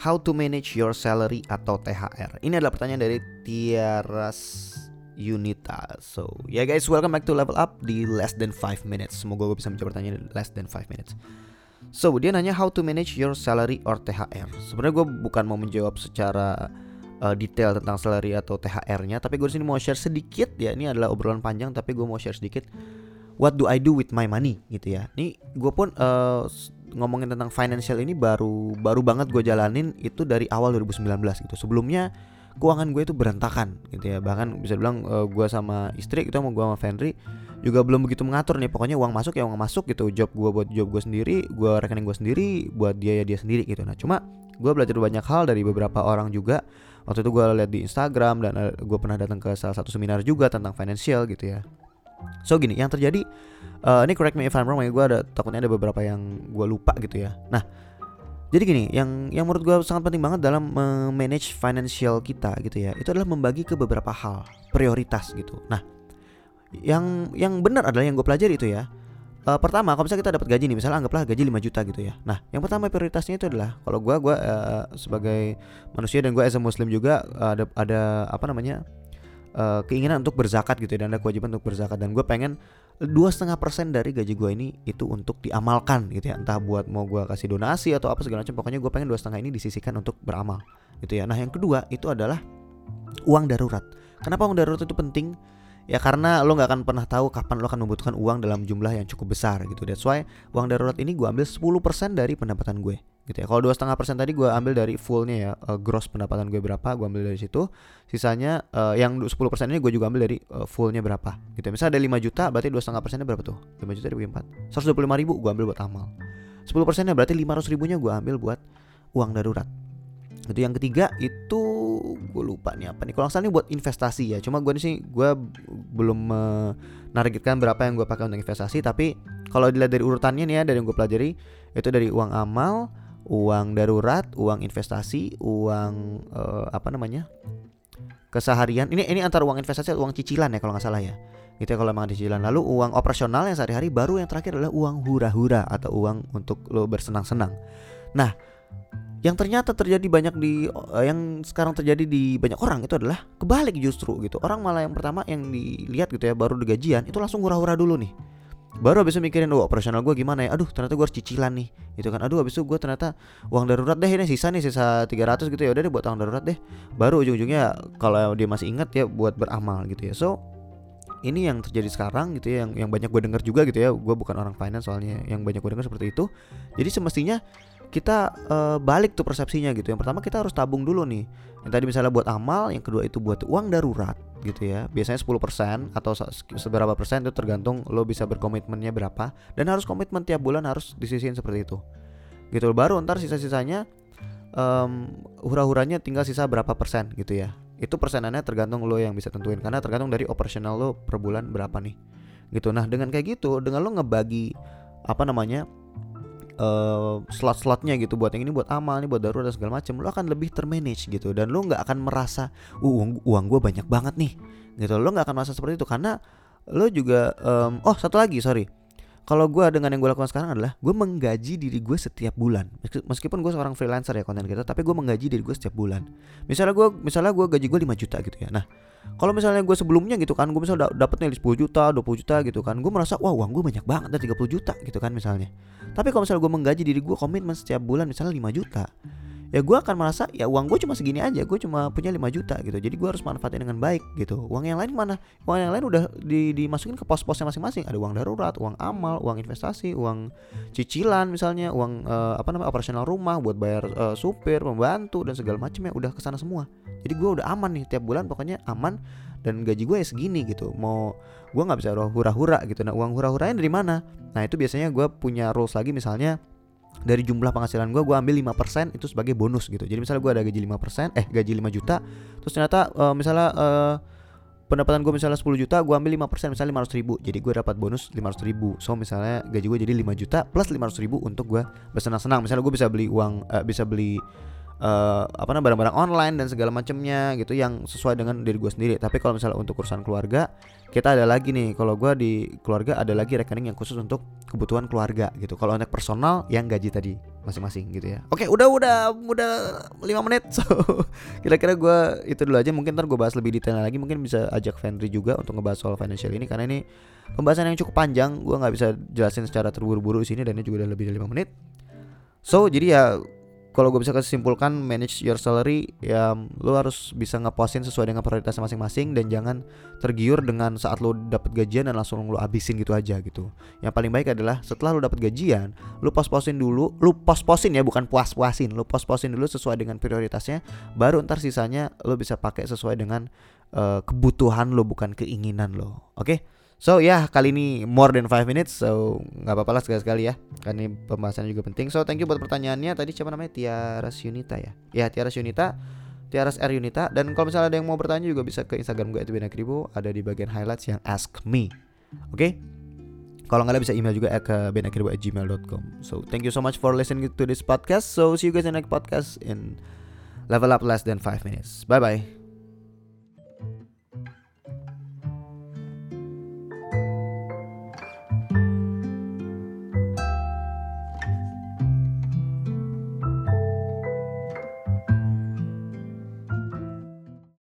How to manage your salary atau THR? Ini adalah pertanyaan dari Tiaras Unita. So, ya yeah guys, welcome back to Level Up di less than 5 minutes. Semoga gue bisa menjawab pertanyaan di less than 5 minutes. So, dia nanya how to manage your salary or THR. Sebenarnya gue bukan mau menjawab secara uh, detail tentang salary atau THR-nya, tapi gue di sini mau share sedikit ya. Ini adalah obrolan panjang, tapi gue mau share sedikit. What do I do with my money gitu ya. Ini gue pun uh, ngomongin tentang financial ini baru baru banget gue jalanin itu dari awal 2019 gitu. Sebelumnya keuangan gue itu berantakan gitu ya. Bahkan bisa bilang uh, gue sama istri gitu sama gue sama Fenry juga belum begitu mengatur nih. Pokoknya uang masuk ya uang masuk gitu. Job gue buat job gue sendiri, gue rekening gue sendiri, buat dia ya dia sendiri gitu. Nah cuma gue belajar banyak hal dari beberapa orang juga. Waktu itu gue lihat di Instagram dan uh, gue pernah datang ke salah satu seminar juga tentang financial gitu ya. So gini, yang terjadi uh, ini correct me if I'm wrong ya gue ada takutnya ada beberapa yang gue lupa gitu ya. Nah jadi gini yang yang menurut gue sangat penting banget dalam manage financial kita gitu ya itu adalah membagi ke beberapa hal prioritas gitu. Nah yang yang benar adalah yang gue pelajari itu ya uh, pertama kalau misalnya kita dapat gaji nih misalnya anggaplah gaji 5 juta gitu ya. Nah yang pertama prioritasnya itu adalah kalau gue gue uh, sebagai manusia dan gue as a muslim juga uh, ada ada apa namanya uh, keinginan untuk berzakat gitu ya dan ada kewajiban untuk berzakat. Dan gue pengen dua setengah persen dari gaji gue ini itu untuk diamalkan gitu ya. Entah buat mau gue kasih donasi atau apa segala macam pokoknya gue pengen dua setengah ini disisikan untuk beramal gitu ya. Nah yang kedua itu adalah uang darurat. Kenapa uang darurat itu penting ya karena lo nggak akan pernah tahu kapan lo akan membutuhkan uang dalam jumlah yang cukup besar gitu. That's why uang darurat ini gue ambil 10% dari pendapatan gue gitu ya. Kalau dua setengah persen tadi gue ambil dari fullnya ya uh, gross pendapatan gue berapa gue ambil dari situ. Sisanya uh, yang 10 persen ini gue juga ambil dari uh, fullnya berapa gitu ya. Misalnya ada 5 juta berarti dua setengah persennya berapa tuh? 5 juta dibagi 4 125 ribu gue ambil buat amal. 10 persennya berarti 500 ribunya gue ambil buat uang darurat itu yang ketiga itu gue lupa nih apa nih kalau salah ini buat investasi ya cuma gue sih gue belum menargetkan berapa yang gue pakai untuk investasi tapi kalau dilihat dari urutannya nih ya dari yang gue pelajari itu dari uang amal uang darurat, uang investasi, uang uh, apa namanya? keseharian. Ini ini antara uang investasi atau uang cicilan ya kalau nggak salah ya. Gitu ya kalau memang cicilan. Lalu uang operasional yang sehari-hari baru yang terakhir adalah uang hura-hura atau uang untuk lo bersenang-senang. Nah, yang ternyata terjadi banyak di uh, yang sekarang terjadi di banyak orang itu adalah kebalik justru gitu. Orang malah yang pertama yang dilihat gitu ya baru digajian itu langsung hura-hura dulu nih. Baru abis itu mikirin oh operasional gue gimana ya? Aduh ternyata gue harus cicilan nih gitu kan. Aduh abis itu gue ternyata uang darurat deh ini sisa nih sisa 300 gitu ya. Udah deh buat uang darurat deh. Baru ujung-ujungnya kalau dia masih ingat ya buat beramal gitu ya. So ini yang terjadi sekarang gitu ya yang yang banyak gue dengar juga gitu ya. Gue bukan orang finance soalnya yang banyak gue dengar seperti itu. Jadi semestinya kita uh, balik tuh persepsinya gitu. Yang pertama kita harus tabung dulu nih. Yang tadi misalnya buat amal yang kedua itu buat uang darurat gitu ya. Biasanya 10% atau seberapa persen itu tergantung lo bisa berkomitmennya berapa. Dan harus komitmen tiap bulan harus disisihin seperti itu. Gitu baru ntar sisa-sisanya um, hura-huranya tinggal sisa berapa persen gitu ya. Itu persenannya tergantung lo yang bisa tentuin. Karena tergantung dari operasional lo per bulan berapa nih. Gitu. Nah dengan kayak gitu dengan lo ngebagi apa namanya uh, slot-slotnya gitu buat yang ini buat amal nih buat darurat segala macam lo akan lebih termanage gitu. Dan lo nggak akan merasa uh, uang uang gue banyak banget nih gitu. Lo nggak akan merasa seperti itu karena lo juga um, oh satu lagi sorry. Kalau gue dengan yang gue lakukan sekarang adalah gue menggaji diri gue setiap bulan. Meskipun gue seorang freelancer ya konten kita tapi gue menggaji diri gue setiap bulan. Misalnya gue misalnya gue gaji gue 5 juta gitu ya. Nah kalau misalnya gue sebelumnya gitu kan gue misalnya dapetnya 10 juta 20 juta gitu kan gue merasa wah uang gue banyak banget dan 30 juta gitu kan misalnya. Tapi kalau misalnya gue menggaji diri gue komitmen setiap bulan misalnya 5 juta ya gue akan merasa ya uang gue cuma segini aja gue cuma punya 5 juta gitu. Jadi gue harus manfaatin dengan baik gitu. Uang yang lain mana? Uang yang lain udah di, dimasukin ke pos-posnya masing-masing. Ada uang darurat uang amal uang investasi uang cicilan misalnya uang uh, apa namanya operasional rumah buat bayar uh, supir pembantu dan segala macam ya udah ke sana semua. Jadi gue udah aman nih tiap bulan pokoknya aman dan gaji gue ya segini gitu. Mau gue nggak bisa hura-hura gitu. Nah uang hura-huranya dari mana? Nah itu biasanya gue punya rules lagi misalnya dari jumlah penghasilan gue gue ambil 5% itu sebagai bonus gitu. Jadi misalnya gue ada gaji 5% eh gaji 5 juta terus ternyata uh, misalnya uh, pendapatan gue misalnya 10 juta gue ambil 5% misalnya 500 ribu. Jadi gue dapat bonus 500 ribu. So misalnya gaji gue jadi 5 juta plus 500 ribu untuk gue bersenang-senang. Misalnya gue bisa beli uang uh, bisa beli uh, apa namanya barang-barang online dan segala macamnya gitu yang sesuai dengan diri gue sendiri. Tapi kalau misalnya untuk urusan keluarga, kita ada lagi nih. Kalau gue di keluarga ada lagi rekening yang khusus untuk kebutuhan keluarga gitu. Kalau untuk personal yang gaji tadi masing-masing gitu ya. Oke, udah udah udah 5 menit. So, kira-kira gue itu dulu aja. Mungkin ntar gue bahas lebih detail lagi. Mungkin bisa ajak Fendri juga untuk ngebahas soal financial ini karena ini pembahasan yang cukup panjang. Gue nggak bisa jelasin secara terburu-buru di sini dan ini juga udah lebih dari 5 menit. So, jadi ya kalau gue bisa kesimpulkan manage your salary ya lo harus bisa ngeposin sesuai dengan prioritas masing-masing dan jangan tergiur dengan saat lo dapat gajian dan langsung lo habisin gitu aja gitu. Yang paling baik adalah setelah lo dapat gajian, lo pos-posin dulu, lo pos-posin ya bukan puas-puasin, lo pos-posin dulu sesuai dengan prioritasnya, baru ntar sisanya lo bisa pakai sesuai dengan uh, kebutuhan lo bukan keinginan lo. Oke? Okay? So ya yeah, kali ini more than 5 minutes So nggak apa-apa lah sekali-sekali ya Karena ini pembahasannya juga penting So thank you buat pertanyaannya Tadi siapa namanya Tiaras Yunita ya Ya Tiaras Yunita Tiaras R Yunita Dan kalau misalnya ada yang mau bertanya juga bisa ke Instagram gue @benakribo Ada di bagian highlights yang ask me Oke okay? Kalau nggak ada bisa email juga ke benakribo@gmail.com. So thank you so much for listening to this podcast. So see you guys in the next podcast in level up less than 5 minutes. Bye bye.